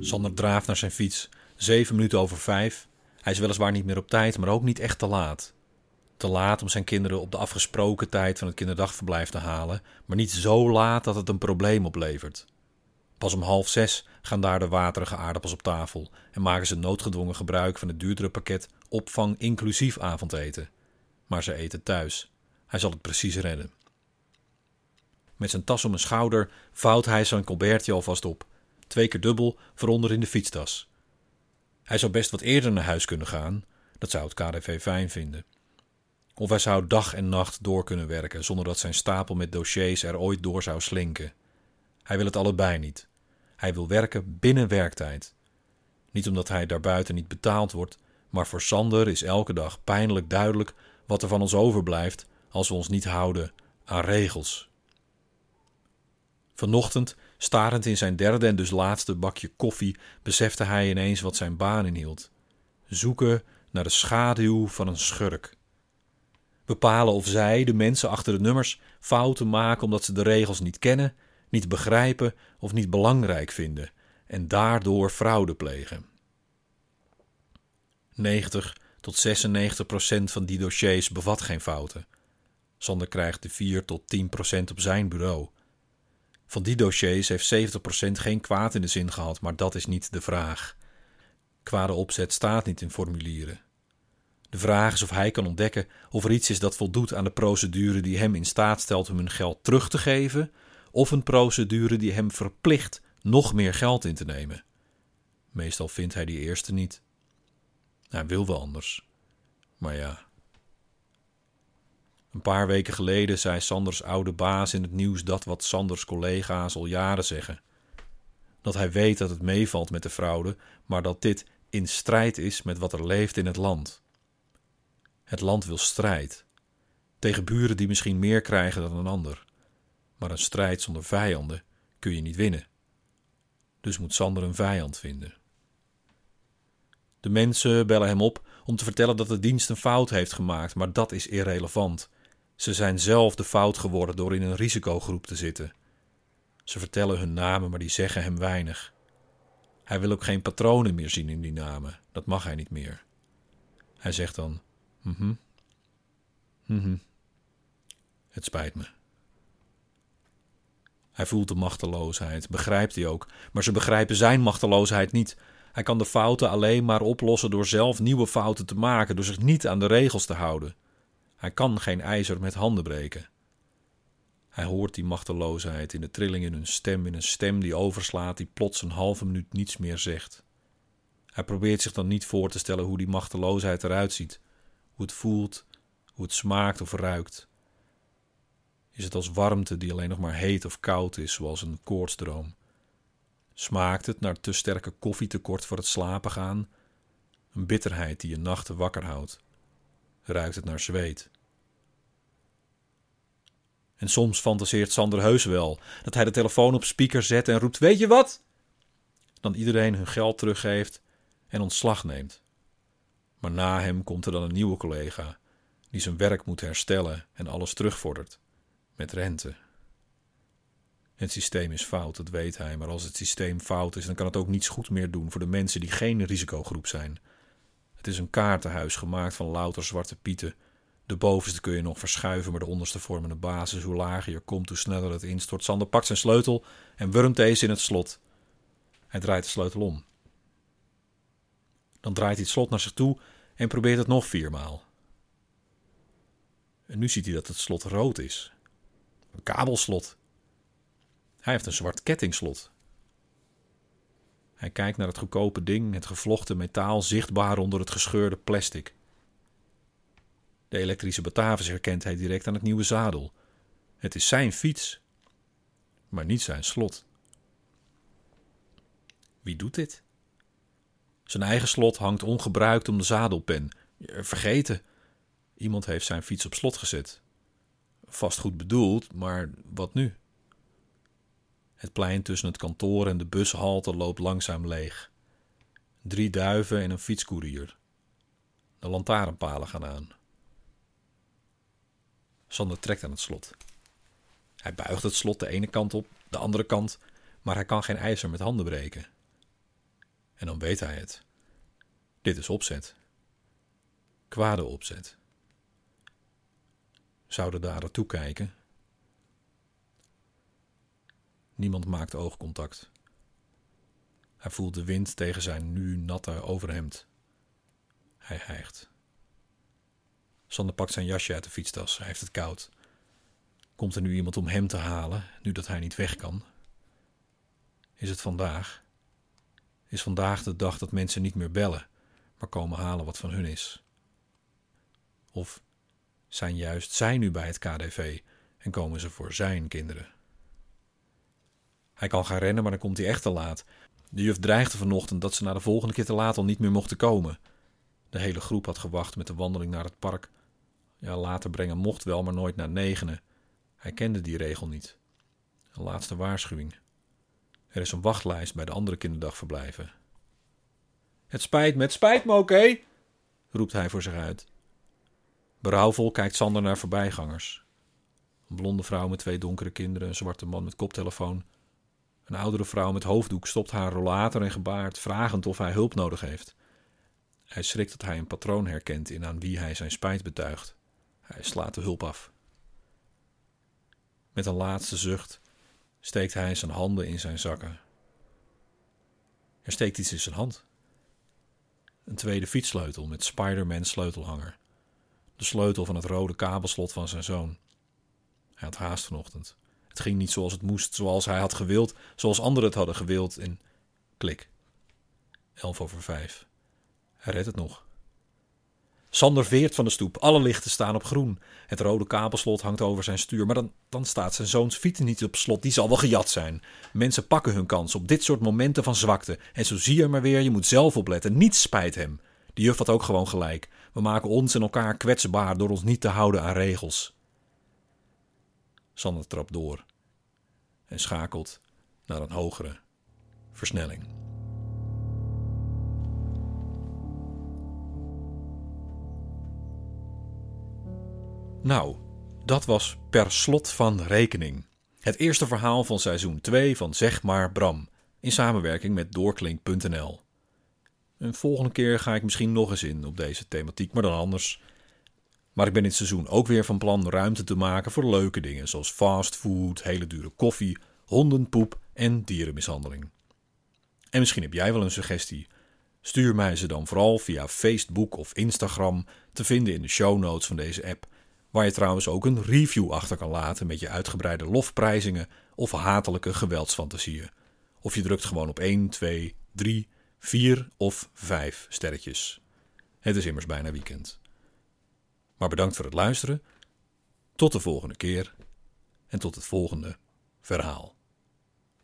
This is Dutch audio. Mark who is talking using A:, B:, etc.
A: Sander draaft naar zijn fiets. Zeven minuten over vijf. Hij is weliswaar niet meer op tijd, maar ook niet echt te laat. Te laat om zijn kinderen op de afgesproken tijd van het kinderdagverblijf te halen, maar niet zo laat dat het een probleem oplevert. Pas om half zes gaan daar de waterige aardappels op tafel en maken ze noodgedwongen gebruik van het duurdere pakket opvang inclusief avondeten. Maar ze eten thuis. Hij zal het precies redden. Met zijn tas om zijn schouder vouwt hij zijn colbertje alvast op. Twee keer dubbel, vooronder in de fietstas. Hij zou best wat eerder naar huis kunnen gaan. Dat zou het KDV fijn vinden. Of hij zou dag en nacht door kunnen werken zonder dat zijn stapel met dossiers er ooit door zou slinken. Hij wil het allebei niet. Hij wil werken binnen werktijd. Niet omdat hij daarbuiten niet betaald wordt, maar voor Sander is elke dag pijnlijk duidelijk wat er van ons overblijft als we ons niet houden aan regels. Vanochtend, starend in zijn derde en dus laatste bakje koffie, besefte hij ineens wat zijn baan inhield: zoeken naar de schaduw van een schurk. Bepalen of zij, de mensen achter de nummers, fouten maken omdat ze de regels niet kennen, niet begrijpen of niet belangrijk vinden en daardoor fraude plegen. 90 tot 96 procent van die dossiers bevat geen fouten. Sander krijgt de 4 tot 10 procent op zijn bureau. Van die dossiers heeft 70 procent geen kwaad in de zin gehad, maar dat is niet de vraag. Kwade opzet staat niet in formulieren. De vraag is of hij kan ontdekken of er iets is dat voldoet aan de procedure die hem in staat stelt om hun geld terug te geven, of een procedure die hem verplicht nog meer geld in te nemen. Meestal vindt hij die eerste niet. Hij wil wel anders. Maar ja. Een paar weken geleden zei Sanders oude baas in het nieuws dat wat Sanders collega's al jaren zeggen. Dat hij weet dat het meevalt met de fraude, maar dat dit in strijd is met wat er leeft in het land. Het land wil strijd. Tegen buren die misschien meer krijgen dan een ander. Maar een strijd zonder vijanden kun je niet winnen. Dus moet Sander een vijand vinden. De mensen bellen hem op om te vertellen dat de dienst een fout heeft gemaakt, maar dat is irrelevant. Ze zijn zelf de fout geworden door in een risicogroep te zitten. Ze vertellen hun namen, maar die zeggen hem weinig. Hij wil ook geen patronen meer zien in die namen. Dat mag hij niet meer. Hij zegt dan: Mhm. Mhm. Het spijt me. Hij voelt de machteloosheid, begrijpt hij ook, maar ze begrijpen zijn machteloosheid niet. Hij kan de fouten alleen maar oplossen door zelf nieuwe fouten te maken, door zich niet aan de regels te houden. Hij kan geen ijzer met handen breken. Hij hoort die machteloosheid in de trilling in hun stem, in een stem die overslaat, die plots een halve minuut niets meer zegt. Hij probeert zich dan niet voor te stellen hoe die machteloosheid eruit ziet, hoe het voelt, hoe het smaakt of ruikt. Is het als warmte die alleen nog maar heet of koud is, zoals een koortsdroom? Smaakt het naar te sterke koffietekort voor het slapen gaan? Een bitterheid die je nachten wakker houdt? Ruikt het naar zweet? En soms fantaseert Sander heus wel dat hij de telefoon op speaker zet en roept: Weet je wat? Dan iedereen hun geld teruggeeft en ontslag neemt. Maar na hem komt er dan een nieuwe collega die zijn werk moet herstellen en alles terugvordert met rente. Het systeem is fout, dat weet hij, maar als het systeem fout is, dan kan het ook niets goed meer doen voor de mensen die geen risicogroep zijn. Het is een kaartenhuis gemaakt van louter zwarte pieten. De bovenste kun je nog verschuiven, maar de onderste vormen een basis. Hoe lager je komt, hoe sneller het instort. Sander pakt zijn sleutel en wurmt deze in het slot. Hij draait de sleutel om. Dan draait hij het slot naar zich toe en probeert het nog viermaal. En nu ziet hij dat het slot rood is. Een kabelslot. Hij heeft een zwart kettingslot. Hij kijkt naar het goedkope ding, het gevlochten metaal zichtbaar onder het gescheurde plastic. De elektrische Batavus herkent hij direct aan het nieuwe zadel. Het is zijn fiets, maar niet zijn slot. Wie doet dit? Zijn eigen slot hangt ongebruikt om de zadelpen. Vergeten. Iemand heeft zijn fiets op slot gezet. Vast goed bedoeld, maar wat nu? Het plein tussen het kantoor en de bushalte loopt langzaam leeg. Drie duiven en een fietskoerier. De lantaarnpalen gaan aan. Sander trekt aan het slot. Hij buigt het slot de ene kant op, de andere kant, maar hij kan geen ijzer met handen breken. En dan weet hij het. Dit is opzet. Kwade opzet. Zou de dader toekijken? Niemand maakt oogcontact. Hij voelt de wind tegen zijn nu natte overhemd. Hij hijgt. Sander pakt zijn jasje uit de fietstas. Hij heeft het koud. Komt er nu iemand om hem te halen, nu dat hij niet weg kan? Is het vandaag? Is vandaag de dag dat mensen niet meer bellen, maar komen halen wat van hun is? Of zijn juist zij nu bij het KDV en komen ze voor zijn kinderen? Hij kan gaan rennen, maar dan komt hij echt te laat. De juf dreigde vanochtend dat ze na de volgende keer te laat al niet meer mochten komen. De hele groep had gewacht met de wandeling naar het park. Ja, later brengen mocht wel, maar nooit na negenen. Hij kende die regel niet. Een laatste waarschuwing. Er is een wachtlijst bij de andere kinderdagverblijven. Het spijt me, het spijt me, oké? roept hij voor zich uit. Berouwvol kijkt Sander naar voorbijgangers. Een blonde vrouw met twee donkere kinderen, een zwarte man met koptelefoon. Een oudere vrouw met hoofddoek stopt haar rollator en gebaart, vragend of hij hulp nodig heeft. Hij schrikt dat hij een patroon herkent in aan wie hij zijn spijt betuigt. Hij slaat de hulp af. Met een laatste zucht steekt hij zijn handen in zijn zakken. Er steekt iets in zijn hand. Een tweede fietssleutel met Spider-Man sleutelhanger. De sleutel van het rode kabelslot van zijn zoon. Hij had haast vanochtend. Ging niet zoals het moest, zoals hij had gewild, zoals anderen het hadden gewild. En klik. Elf over vijf. Hij redt het nog. Sander veert van de stoep. Alle lichten staan op groen. Het rode kabelslot hangt over zijn stuur. Maar dan, dan staat zijn zoons fiets niet op slot. Die zal wel gejat zijn. Mensen pakken hun kans op dit soort momenten van zwakte. En zo zie je maar weer, je moet zelf opletten. Niets spijt hem. Die juf had ook gewoon gelijk. We maken ons en elkaar kwetsbaar door ons niet te houden aan regels. Sander trapt door en schakelt naar een hogere versnelling. Nou, dat was per slot van rekening. Het eerste verhaal van seizoen 2 van Zeg maar Bram, in samenwerking met doorklink.nl. Een volgende keer ga ik misschien nog eens in op deze thematiek, maar dan anders. Maar ik ben dit seizoen ook weer van plan ruimte te maken voor leuke dingen, zoals fastfood, hele dure koffie, hondenpoep en dierenmishandeling. En misschien heb jij wel een suggestie. Stuur mij ze dan vooral via Facebook of Instagram te vinden in de show notes van deze app waar je trouwens ook een review achter kan laten met je uitgebreide lofprijzingen of hatelijke geweldsfantasieën. Of je drukt gewoon op 1, 2, 3, 4 of 5 sterretjes. Het is immers bijna weekend. Maar bedankt voor het luisteren. Tot de volgende keer en tot het volgende verhaal.